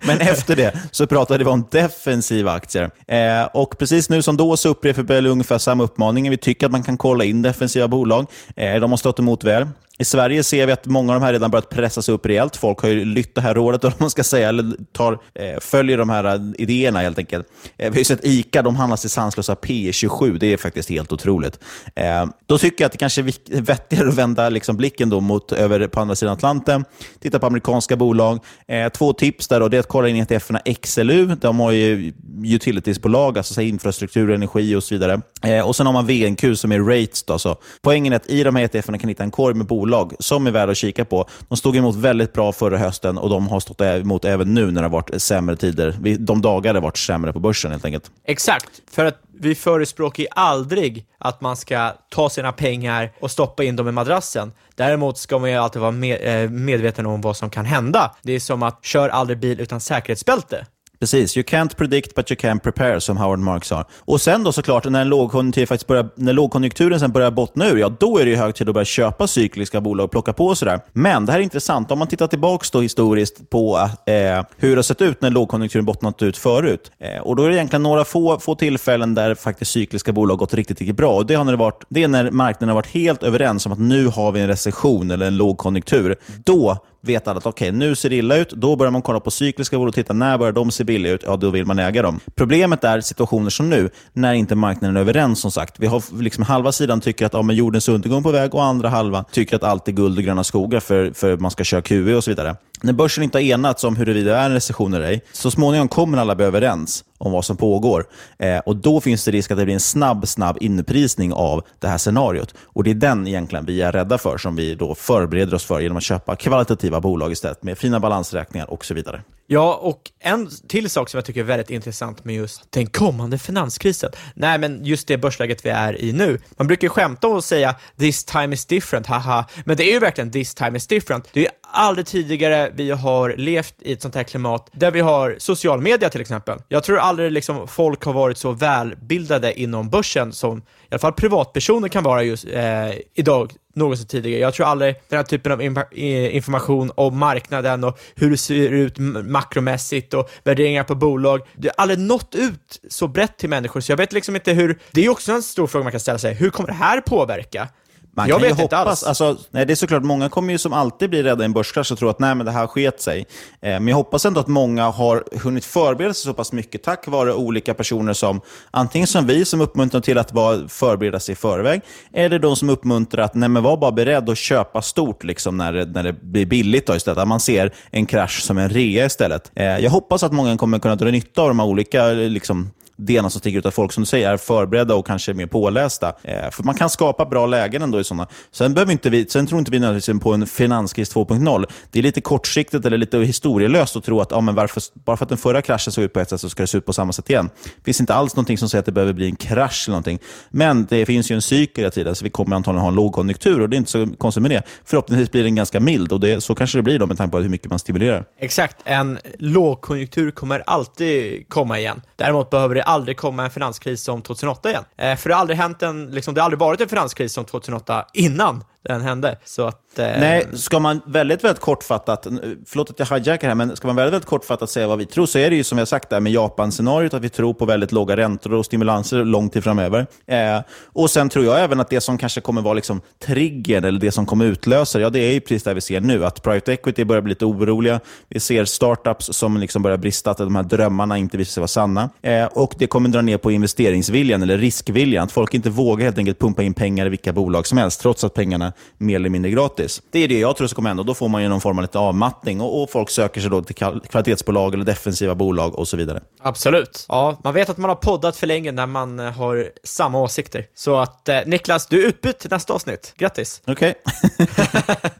S2: Men efter det så pratade vi om defensiva aktier. Eh, och precis nu som då så upprepar vi ungefär samma uppmaning. Vi tycker att man kan kolla in defensiva bolag. Eh, de har stått emot väl. I Sverige ser vi att många av de här redan börjat pressas upp rejält. Folk har ju lytt det här rådet, om man ska säga, eller tar, eh, följer de här eh, idéerna helt enkelt. Eh, vi har ju sett ICA, de handlas till sanslösa P27. Det är faktiskt helt otroligt. Eh, då tycker jag att det kanske är vettigare att vända liksom blicken då mot över på andra sidan Atlanten. Titta på amerikanska bolag. Eh, två tips där då, det är att kolla in ETFerna XLU. De har ju utilitiesbolag, alltså infrastruktur, energi och så vidare. Eh, och Sen har man VNQ som är rates. Då, så. Poängen är att i de här ETFerna kan ni hitta en korg med bolag som är värda att kika på. De stod emot väldigt bra förra hösten och de har stått emot även nu när det har varit sämre tider. De dagar det har varit sämre på börsen helt enkelt.
S3: Exakt, för att vi förespråkar ju aldrig att man ska ta sina pengar och stoppa in dem i madrassen. Däremot ska man ju alltid vara med, eh, medveten om vad som kan hända. Det är som att kör aldrig bil utan säkerhetsbälte.
S2: Precis, you can't predict but you can prepare, som Howard Marks sa. Och sen då såklart, när, en lågkonjunktur faktiskt börjar, när lågkonjunkturen sen börjar bottna ur, ja då är det ju hög tid att börja köpa cykliska bolag och plocka på sådär. Men det här är intressant, om man tittar tillbaka då historiskt på eh, hur det har sett ut när lågkonjunkturen bottnat ut förut. Eh, och Då är det egentligen några få, få tillfällen där faktiskt cykliska bolag gått riktigt, riktigt bra. Och det, har när det, varit, det är när marknaden har varit helt överens om att nu har vi en recession eller en lågkonjunktur. Då vet alla att okej, okay, nu ser det illa ut. Då börjar man kolla på cykliska bolag och titta när börjar de se billiga ut? Ja, då vill man äga dem. Problemet är situationer som nu, när inte marknaden är överens som sagt. Vi har liksom halva sidan tycker att ja, men jordens undergång på väg och andra halvan tycker att allt är guld och gröna skogar för, för man ska köra QE och så vidare. När börsen inte har enats om huruvida det är en recession eller ej, så småningom kommer alla bli överens om vad som pågår. Eh, och Då finns det risk att det blir en snabb, snabb inprisning av det här scenariot. Och Det är den egentligen vi är rädda för, som vi då förbereder oss för genom att köpa kvalitativa bolag istället, med fina balansräkningar och så vidare.
S3: Ja, och en till sak som jag tycker är väldigt intressant med just den kommande finanskrisen. Nej, men just det börsläget vi är i nu. Man brukar skämta och säga “this time is different”, haha. Men det är ju verkligen “this time is different”. Det är ju aldrig tidigare vi har levt i ett sånt här klimat där vi har social media till exempel. Jag tror aldrig liksom folk har varit så välbildade inom börsen som i alla fall privatpersoner kan vara just eh, idag någonsin tidigare. Jag tror aldrig den här typen av eh, information om marknaden och hur det ser ut makromässigt och värderingar på bolag, det har aldrig nått ut så brett till människor, så jag vet liksom inte hur, det är också en stor fråga man kan ställa sig, hur kommer det här påverka?
S2: Man jag kan vet ju inte hoppas, alls. Alltså, nej, det är såklart, många kommer ju som alltid bli rädda i en börskrasch och tro att nej, men det här sket sig. Eh, men jag hoppas ändå att många har hunnit förbereda sig så pass mycket tack vare olika personer som antingen som vi som uppmuntrar till att vara, förbereda sig i förväg, eller de som uppmuntrar att nej, men var bara beredd att köpa stort liksom, när, det, när det blir billigt då, istället. Att man ser en krasch som en rea istället. Eh, jag hoppas att många kommer kunna dra nytta av de här olika liksom, delarna som sticker ut, att folk som du säger är förberedda och kanske mer pålästa. Eh, för man kan skapa bra lägen ändå i sådana. Sen, behöver inte vi, sen tror inte vi nödvändigtvis på en finanskris 2.0. Det är lite kortsiktigt eller lite historielöst att tro att ah, men varför, bara för att den förra kraschen såg ut på ett sätt så ska det se ut på samma sätt igen. Det finns inte alls någonting som säger att det behöver bli en krasch eller någonting. Men det finns ju en cykel hela tiden, så vi kommer antagligen ha en lågkonjunktur och det är inte så konstigt med det. Förhoppningsvis blir den ganska mild och det, så kanske det blir då med tanke på hur mycket man stimulerar.
S3: Exakt, en lågkonjunktur kommer alltid komma igen. Däremot behöver det aldrig komma en finanskris som 2008 igen. Eh, för det har aldrig hänt en, liksom, det har aldrig varit en finanskris som 2008 innan den hände. Så att.
S2: Eh, Nej, ska man väldigt, väldigt kortfattat, förlåt att jag hijackar här, men ska man väldigt, väldigt kortfattat säga vad vi tror, så är det ju som jag sagt där med Japan-scenariot, att vi tror på väldigt låga räntor och stimulanser lång tid framöver. Eh, och sen tror jag även att det som kanske kommer vara liksom triggern, eller det som kommer utlösa ja det är ju precis det vi ser nu, att private equity börjar bli lite oroliga. Vi ser startups som liksom börjar brista, att de här drömmarna inte visar sig vara sanna. Eh, och det kommer dra ner på investeringsviljan, eller riskviljan, att folk inte vågar helt enkelt pumpa in pengar i vilka bolag som helst, trots att pengarna mer eller mindre gratis. Det är det jag tror som kommer hända. Då får man ju någon form av lite avmattning och, och folk söker sig då till kvalitetsbolag eller defensiva bolag och så vidare.
S3: Absolut. Ja, man vet att man har poddat för länge när man eh, har samma åsikter. Så att eh, Niklas, du är utbytt till nästa avsnitt. Grattis!
S2: Okej.
S3: Okay.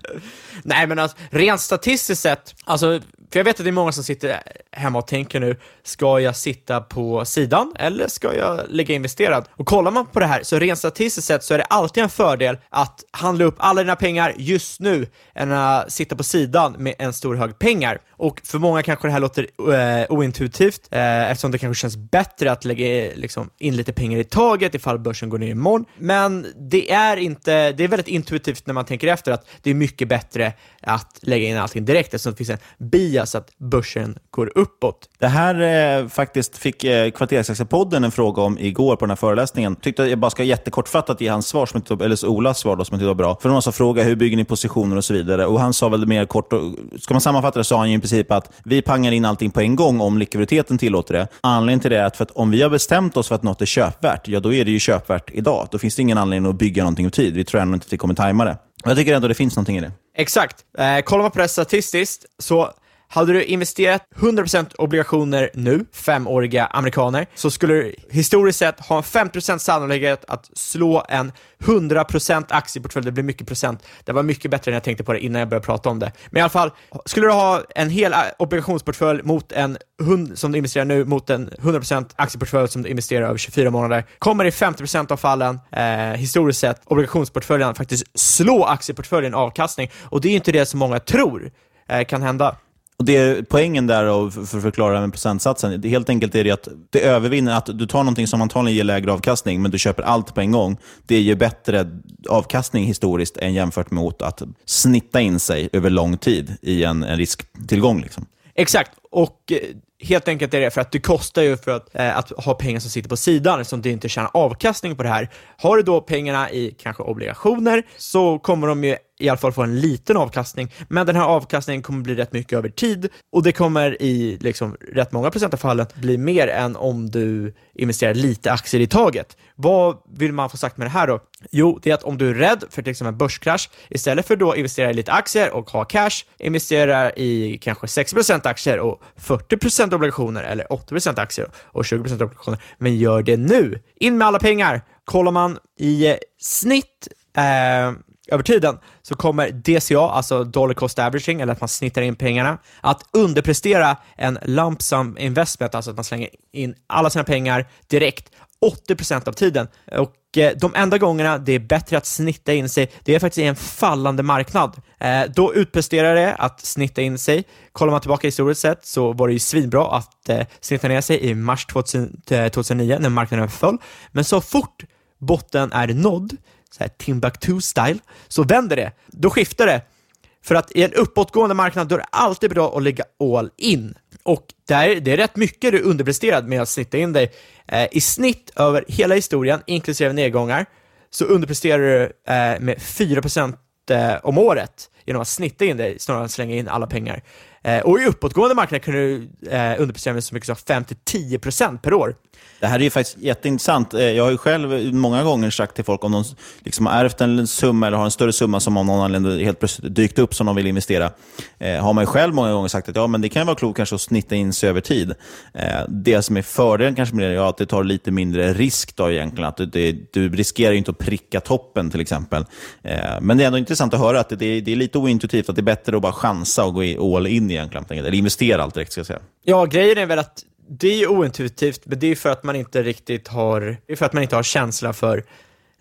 S3: Nej, men alltså, rent statistiskt sett, alltså för jag vet att det är många som sitter hemma och tänker nu, ska jag sitta på sidan eller ska jag lägga investerad? Och kollar man på det här, så rent statistiskt sett så är det alltid en fördel att handla upp alla dina pengar just nu än att sitta på sidan med en stor hög pengar. Och för många kanske det här låter eh, ointuitivt eh, eftersom det kanske känns bättre att lägga liksom, in lite pengar i taget ifall börsen går ner imorgon. Men det är inte, det är väldigt intuitivt när man tänker efter att det är mycket bättre att lägga in allting direkt eftersom det finns en bias att börsen går uppåt.
S2: Det här eh, faktiskt fick eh, Kvartersaktiepodden en fråga om igår på den här föreläsningen. Tyckte att jag bara ska jättekortfattat ge hans svar, som inte, eller Olas svar då, som inte var bra. För någon som frågade hur bygger ni positioner och så vidare. Och Han sa väl mer kort, och, ska man sammanfatta det, så sa han ju princip att vi pangar in allting på en gång om likviditeten tillåter det. Anledningen till det är att, för att om vi har bestämt oss för att något är köpvärt, ja då är det ju köpvärt idag. Då finns det ingen anledning att bygga någonting över tid. Vi tror ändå inte att vi kommer tajma det. Jag tycker ändå det finns någonting i det.
S3: Exakt. Eh, kollar man på det statistiskt så hade du investerat 100% obligationer nu, femåriga amerikaner, så skulle du historiskt sett ha en 50% sannolikhet att slå en 100% aktieportfölj. Det blir mycket procent. Det var mycket bättre än jag tänkte på det innan jag började prata om det. Men i alla fall, skulle du ha en hel äh, obligationsportfölj mot en hund som du investerar nu mot en 100% aktieportfölj som du investerar över 24 månader, kommer i 50% av fallen, eh, historiskt sett, obligationsportföljen faktiskt slå aktieportföljen avkastning. Och det är ju inte det som många tror eh, kan hända.
S2: Och det Poängen där, och för att förklara med procentsatsen, det helt enkelt är det att det övervinner att du tar någonting som antagligen ger lägre avkastning, men du köper allt på en gång. Det ger bättre avkastning historiskt än jämfört med att snitta in sig över lång tid i en, en risktillgång. Liksom.
S3: Exakt, och eh, helt enkelt är det för att det kostar ju för att, eh, att ha pengar som sitter på sidan eftersom du inte tjänar avkastning på det här. Har du då pengarna i kanske obligationer så kommer de ju i alla fall få en liten avkastning, men den här avkastningen kommer bli rätt mycket över tid och det kommer i liksom rätt många procent av fallen bli mer än om du investerar lite aktier i taget. Vad vill man få sagt med det här då? Jo, det är att om du är rädd för till exempel en börskrasch, istället för då investera i lite aktier och ha cash, investera i kanske 60% aktier och 40% obligationer eller 80% aktier och 20% obligationer. Men gör det nu! In med alla pengar! Kollar man i snitt eh, över tiden så kommer DCA, alltså dollar cost averaging, eller att man snittar in pengarna, att underprestera en lump sum investment, alltså att man slänger in alla sina pengar direkt 80% av tiden. Och eh, de enda gångerna det är bättre att snitta in sig, det är faktiskt i en fallande marknad. Eh, då utpresterar det att snitta in sig. Kollar man tillbaka historiskt sett så var det ju svinbra att eh, snitta ner sig i mars 2009 när marknaden föll. Men så fort botten är nådd så här Timbuktu-style, så vänder det. Då skiftar det. För att i en uppåtgående marknad då är det alltid bra att lägga all in. Och där, det är rätt mycket du underpresterat med att snitta in dig. Eh, I snitt över hela historien, inklusive nedgångar, så underpresterar du eh, med 4% eh, om året genom att snitta in dig snarare än att slänga in alla pengar. Eh, och i uppåtgående marknad kan du eh, underprestera med så mycket som 5-10% per år.
S2: Det här är ju faktiskt jätteintressant. Eh, jag har ju själv många gånger sagt till folk om de liksom har ärvt en summa eller har en större summa som av någon anledning helt plötsligt dykt upp som de vill investera. Eh, har man ju själv många gånger sagt att ja, men det kan vara klokt kanske att snitta in sig över tid. Eh, det som är fördelen kanske med det är att det tar lite mindre risk då egentligen. Att du, det, du riskerar ju inte att pricka toppen till exempel. Eh, men det är ändå intressant att höra att det, det, är lite ointuitivt att det är bättre att bara chansa och gå all in egentligen. Eller investera allt direkt ska jag säga.
S3: Ja, grejen är väl att det är ju ointuitivt, men det är för att man inte riktigt har, det är för att man inte har känsla för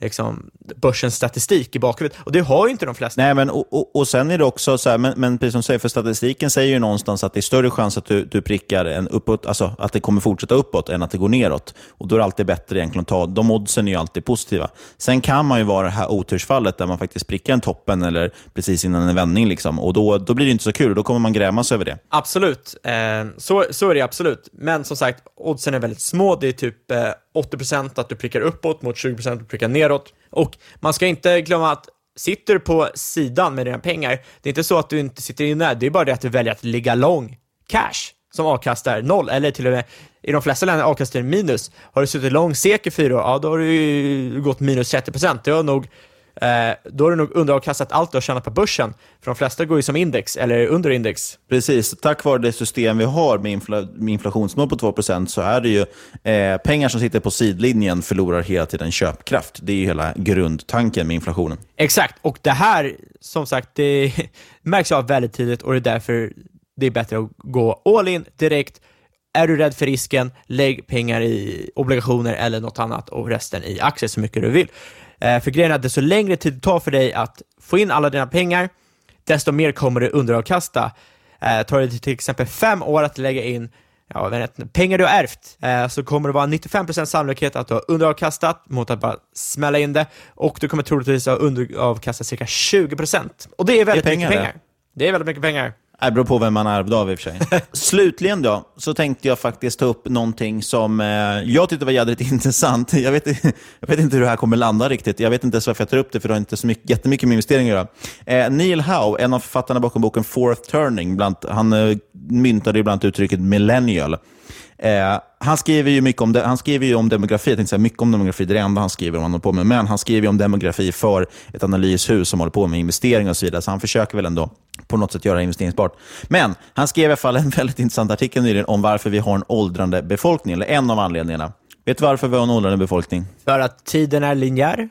S3: liksom, börsens statistik i bakhuvudet. Och det har ju inte de flesta.
S2: Nej, men och, och, och sen är det också så här, men, men precis som du säger, för statistiken säger ju någonstans att det är större chans att du, du prickar en uppåt, alltså att det kommer fortsätta uppåt än att det går neråt. Och då är det alltid bättre egentligen att ta, de oddsen är ju alltid positiva. Sen kan man ju vara det här otursfallet där man faktiskt prickar en toppen eller precis innan en vändning liksom. Och då, då blir det inte så kul, då kommer man grämas över det.
S3: Absolut, eh, så, så är det absolut. Men som sagt, oddsen är väldigt små. Det är typ eh, 80% att du prickar uppåt mot 20% att du prickar neråt. Och man ska inte glömma att sitter du på sidan med dina pengar, det är inte så att du inte sitter inne, det är bara det att du väljer att ligga lång cash som avkastar noll, eller till och med i de flesta länder avkastar minus. Har du suttit lång SEK i fyra år, ja då har du ju gått minus 30%. Det har nog eh, då har du nog underavkastat allt du har tjänat på börsen. För de flesta går ju som index, eller under index.
S2: Precis. Tack vare det system vi har med, infla med inflationsmål på 2% så är det ju eh, pengar som sitter på sidlinjen förlorar hela tiden köpkraft. Det är ju hela grundtanken med inflationen.
S3: Exakt, och det här, som sagt, det märks av väldigt tidigt och det är därför det är bättre att gå all in direkt. Är du rädd för risken, lägg pengar i obligationer eller något annat och resten i aktier så mycket du vill. Eh, för grejen är att desto längre tid det tar för dig att få in alla dina pengar, desto mer kommer du underavkasta. Eh, tar det till exempel fem år att lägga in ja, vet, pengar du har ärvt, eh, så kommer det vara 95% sannolikhet att du har underavkastat mot att bara smälla in det och du kommer troligtvis ha underavkastat cirka 20%. Och det är väldigt det är pengar, mycket pengar. Det. det är väldigt mycket pengar.
S2: Det beror på vem man ärvde av i och för sig. Slutligen då, så tänkte jag faktiskt ta upp någonting som eh, jag tyckte var jädrigt intressant. Jag vet, jag vet inte hur det här kommer landa riktigt. Jag vet inte ens varför jag tar upp det, för det har inte så mycket, jättemycket med investeringar att göra. Eh, Neil Howe, en av författarna bakom boken Fourth Turning, bland, han eh, myntade ibland uttrycket millennial. Eh, han skriver ju mycket om, de, han skriver ju om demografi, jag tänkte säga mycket om demografi, det är det enda han skriver om, han på med. men han skriver om demografi för ett analyshus som håller på med investeringar och så vidare, så han försöker väl ändå på något sätt göra det investeringsbart. Men han skrev i alla fall en väldigt intressant artikel nyligen om varför vi har en åldrande befolkning, eller en av anledningarna. Vet du varför vi har en åldrande befolkning?
S3: För att tiden är linjär.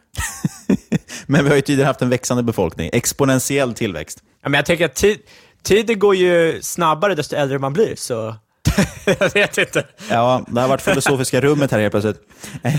S2: Men vi har ju tidigare haft en växande befolkning, exponentiell tillväxt.
S3: Ja, men jag tänker att ti tiden går ju snabbare desto äldre man blir, så jag vet inte.
S2: Ja, det har varit filosofiska rummet här helt plötsligt. Eh,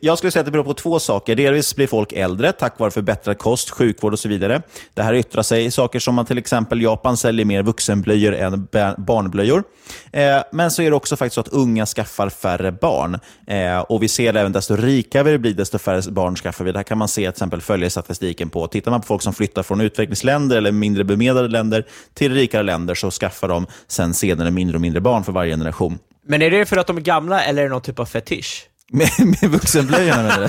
S2: jag skulle säga att det beror på två saker. Delvis blir folk äldre tack vare förbättrad kost, sjukvård och så vidare. Det här yttrar sig i saker som att till exempel Japan säljer mer vuxenblöjor än barnblöjor. Eh, men så är det också faktiskt så att unga skaffar färre barn. Eh, och Vi ser även desto rikare vi blir, desto färre barn skaffar vi. Det här kan man se till exempel följa statistiken på. Tittar man på folk som flyttar från utvecklingsländer eller mindre bemedlade länder till rikare länder så skaffar de sen senare mindre och mindre barn för varje generation.
S3: Men är det för att de är gamla eller är det någon typ av fetisch?
S2: Med, med vuxenblöjorna menar du?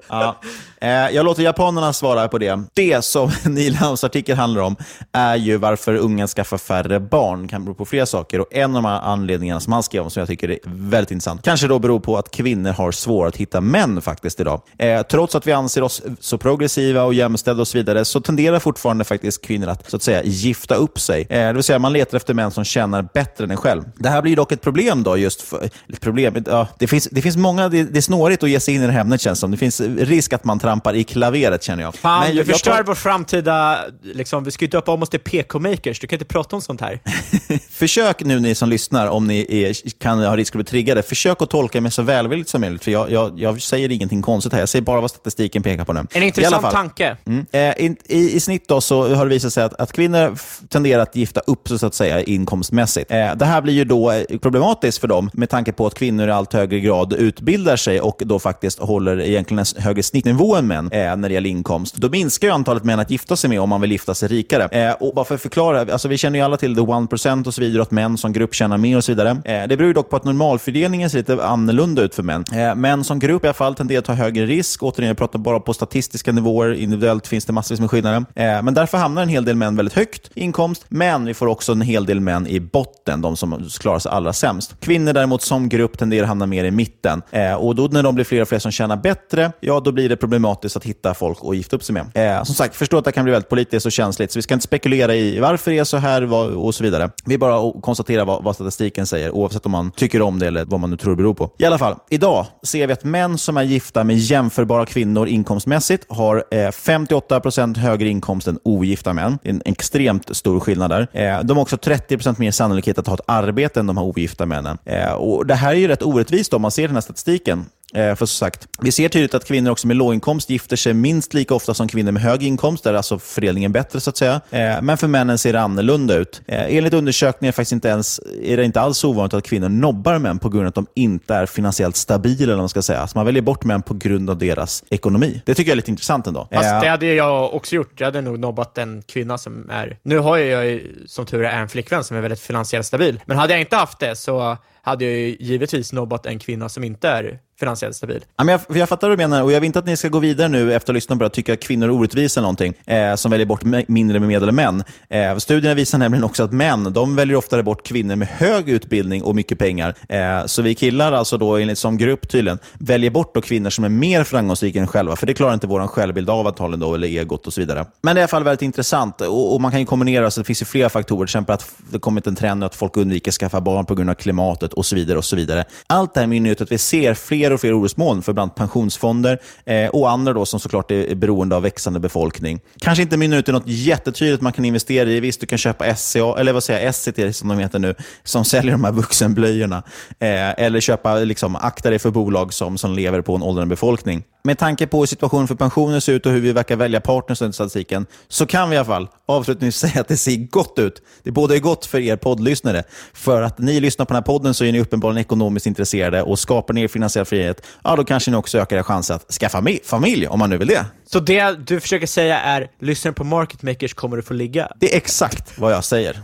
S2: ja. Eh, jag låter japanerna svara på det. Det som Neil Hams artikel handlar om är ju varför unga skaffar färre barn. Det kan bero på flera saker. Och En av de anledningarna som han skrev om, som jag tycker är väldigt intressant, kanske då beror på att kvinnor har svårare att hitta män faktiskt idag. Eh, trots att vi anser oss så progressiva och jämställda och så vidare, så tenderar fortfarande faktiskt kvinnor att, så att säga, gifta upp sig. Eh, det vill säga, man letar efter män som tjänar bättre än en själv. Det här blir dock ett problem då, just för, problem. Ja, det, finns, det finns många, det, det är snårigt att ge sig in i det här ämnet känns som. Det finns risk att man trampar i klaveret känner jag.
S3: Fan, Men jag, du förstör tar... vår framtida, liksom, vi ska ju döpa om oss till PK-makers. Du kan inte prata om sånt här.
S2: försök nu ni som lyssnar, om ni är, kan ha risk att bli triggade, försök att tolka mig så välvilligt som möjligt. För jag, jag, jag säger ingenting konstigt här, jag säger bara vad statistiken pekar på nu.
S3: En intressant tanke.
S2: Mm. Eh, i, i, I snitt då så har det visat sig att, att kvinnor tenderar att gifta upp sig så att säga inkomstmässigt. Eh, det här blir ju då eh, problematiskt för dem med tanke på på att kvinnor i allt högre grad utbildar sig och då faktiskt håller egentligen en högre snittnivå än män eh, när det gäller inkomst. Då minskar ju antalet män att gifta sig med om man vill gifta sig rikare. Eh, och bara för att förklara, alltså vi känner ju alla till the 1% och så vidare, att män som grupp tjänar mer och så vidare. Eh, det beror ju dock på att normalfördelningen ser lite annorlunda ut för män. Eh, män som grupp i alla fall tenderar att ta högre risk. Återigen, jag pratar bara på statistiska nivåer. Individuellt finns det massvis med skillnader. Eh, men därför hamnar en hel del män väldigt högt i inkomst, men vi får också en hel del män i botten, de som klarar sig allra sämst. Kvinnor däremot som grupp tenderar att hamna mer i mitten. Eh, och då när de blir fler och fler som tjänar bättre, ja då blir det problematiskt att hitta folk att gifta upp sig med. Eh, som sagt, förstå att det kan bli väldigt politiskt och känsligt, så vi ska inte spekulera i varför det är så här vad, och så vidare. Vi bara konstaterar vad, vad statistiken säger, oavsett om man tycker om det eller vad man nu tror det beror på. I alla fall, idag ser vi att män som är gifta med jämförbara kvinnor inkomstmässigt har eh, 58% högre inkomst än ogifta män. Det är en extremt stor skillnad där. Eh, de har också 30% mer sannolikhet att ha ett arbete än de här ogifta männen. Eh, och Det här är ju rätt orättvist om man ser den här statistiken. Eh, för som sagt, vi ser tydligt att kvinnor också med låginkomst gifter sig minst lika ofta som kvinnor med hög inkomst. Där är alltså fördelningen bättre så att säga. Eh, men för männen ser det annorlunda ut. Eh, enligt undersökningar faktiskt inte ens, är det inte alls ovanligt att kvinnor nobbar män på grund av att de inte är finansiellt stabila. Eller man, ska säga. Så man väljer bort män på grund av deras ekonomi. Det tycker jag är lite intressant ändå.
S3: Fast det hade jag också gjort. Jag hade nog nobbat en kvinna som är... Nu har jag som tur är en flickvän som är väldigt finansiellt stabil. Men hade jag inte haft det så hade jag givetvis nobbat en kvinna som inte är finansiellt stabil.
S2: Ja, men jag, jag fattar vad du menar och jag vill inte att ni ska gå vidare nu efter att ha lyssnat på det och tycka att kvinnor är orättvisa eller någonting, eh, som väljer bort mindre bemedlade män. Eh, studierna visar nämligen också att män, de väljer oftare bort kvinnor med hög utbildning och mycket pengar. Eh, så vi killar alltså då, enligt som grupp tydligen, väljer bort då kvinnor som är mer framgångsrika än själva, för det klarar inte vår självbild av antagligen då, eller egot och så vidare. Men det är i alla fall väldigt intressant och, och man kan ju kombinera, så det finns ju flera faktorer, till exempel att det kommit en trend att folk undviker att skaffa barn på grund av klimatet och så vidare. och så vidare. Allt det här mynnar ut att vi ser fler och fler orosmoln för bland pensionsfonder eh, och andra då som såklart är beroende av växande befolkning. Kanske inte mynnar ut i något jättetydligt man kan investera i. Visst, du kan köpa SCA, eller vad säger jag, SCT som de heter nu, som säljer de här vuxenblöjorna. Eh, eller köpa, liksom, akta dig för bolag som, som lever på en åldrande befolkning. Med tanke på hur situationen för pensioner ser ut och hur vi verkar välja partners under statistiken, så kan vi i alla fall avslutningsvis säga att det ser gott ut. Det båda är gott för er poddlyssnare. För att ni lyssnar på den här podden så är ni uppenbarligen ekonomiskt intresserade och skapar ni er finansiell frihet, ja då kanske ni också ökar er chans att skaffa familj, om man nu vill det.
S3: Så det du försöker säga är, lyssnar på Market Makers kommer du få ligga?
S2: Det är exakt vad jag säger.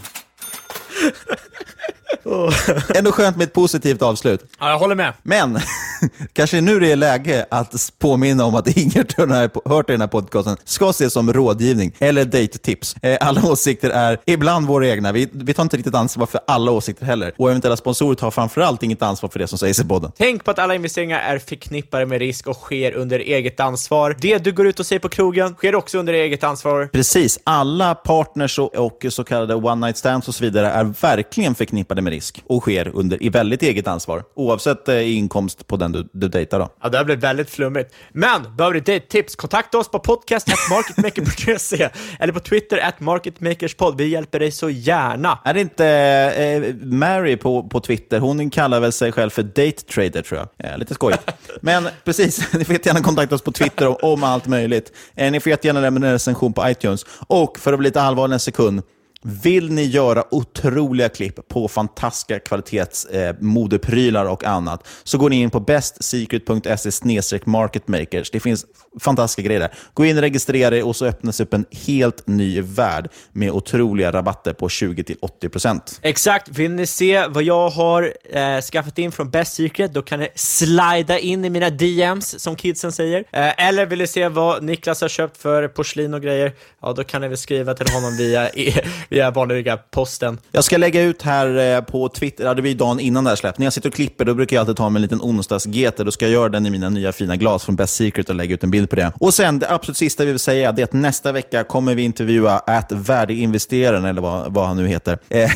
S2: Ändå skönt med ett positivt avslut.
S3: Ja, jag håller med.
S2: Men, kanske nu det är läge att påminna om att inget du har hört i den här podcasten ska ses som rådgivning eller date-tips. Eh, alla åsikter är ibland våra egna. Vi, vi tar inte riktigt ansvar för alla åsikter heller. Och eventuella sponsorer tar framförallt inget ansvar för det som sägs i podden.
S3: Tänk på att alla investeringar är förknippade med risk och sker under eget ansvar. Det du går ut och säger på krogen sker också under eget ansvar.
S2: Precis. Alla partners och, och så kallade one night stands och så vidare är verkligen förknippade med risk och sker under i väldigt eget ansvar, oavsett eh, inkomst på den du, du dejtar. Då.
S3: Ja, det här blev väldigt flummigt. Men behöver du dejttips? Kontakta oss på podcast.marketmaker.se eller på Twitter at marketmakerspod. Vi hjälper dig så gärna.
S2: Är det inte eh, Mary på, på Twitter? Hon kallar väl sig själv för date trader, tror jag. Eh, lite skojigt. Men precis, ni får gärna kontakta oss på Twitter om, om allt möjligt. Eh, ni får jättegärna lämna en recension på iTunes. Och för att bli lite allvarlig en sekund, vill ni göra otroliga klipp på fantastiska kvalitetsmodeprylar eh, och annat så går ni in på bestsecret.se marketmakers. Det finns fantastiska grejer där. Gå in och registrera er och så öppnas upp en helt ny värld med otroliga rabatter på 20-80%.
S3: Exakt. Vill ni se vad jag har eh, skaffat in från Best Secret, då kan ni slida in i mina DMs, som kidsen säger. Eh, eller vill ni se vad Niklas har köpt för porslin och grejer, ja då kan ni väl skriva till honom via, e- via vanliga posten.
S2: Jag ska lägga ut här eh, på Twitter, ja, det var ju dagen innan det här släppt. När jag sitter och klipper, då brukar jag alltid ta mig en liten onsdags-GT. Då ska jag göra den i mina nya fina glas från Best Secret och lägga ut en bild på det. Och sen, det absolut sista vi vill säga, det är att nästa vecka kommer vi intervjua att värdeinvesteraren, eller vad, vad han nu heter. Eh,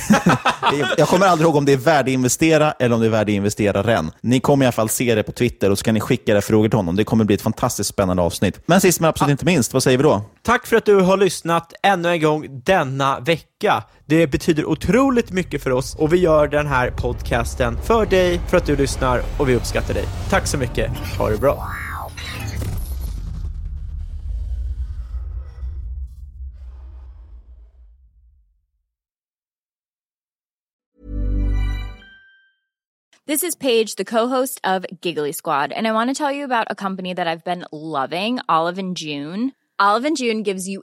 S2: jag kommer aldrig ihåg om det är värdeinvestera eller om det är värdeinvesteraren. Ni kommer i alla fall se det på Twitter och så kan ni skicka era frågor till honom. Det kommer bli ett fantastiskt spännande avsnitt. Men sist men absolut inte minst, vad säger vi då?
S3: Tack för att du har lyssnat ännu en gång denna vecka. Det betyder otroligt mycket för oss och vi gör den här podcasten för dig, för att du lyssnar och vi uppskattar dig. Tack så mycket. Ha det bra.
S4: This is Paige, the co-host of Giggly Squad, and I want to tell you about a company that I've been loving, Olive and June. Olive and June gives you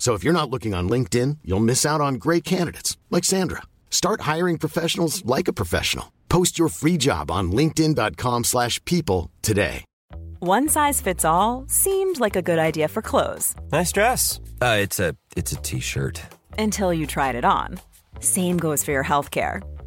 S5: So if you're not looking on LinkedIn, you'll miss out on great candidates like Sandra. Start hiring professionals like a professional. Post your free job on linkedin.com/people today.
S6: One size fits all seemed like a good idea for clothes.
S7: Nice dress. Uh, it's a it's a t-shirt.
S6: Until you tried it on. Same goes for your healthcare.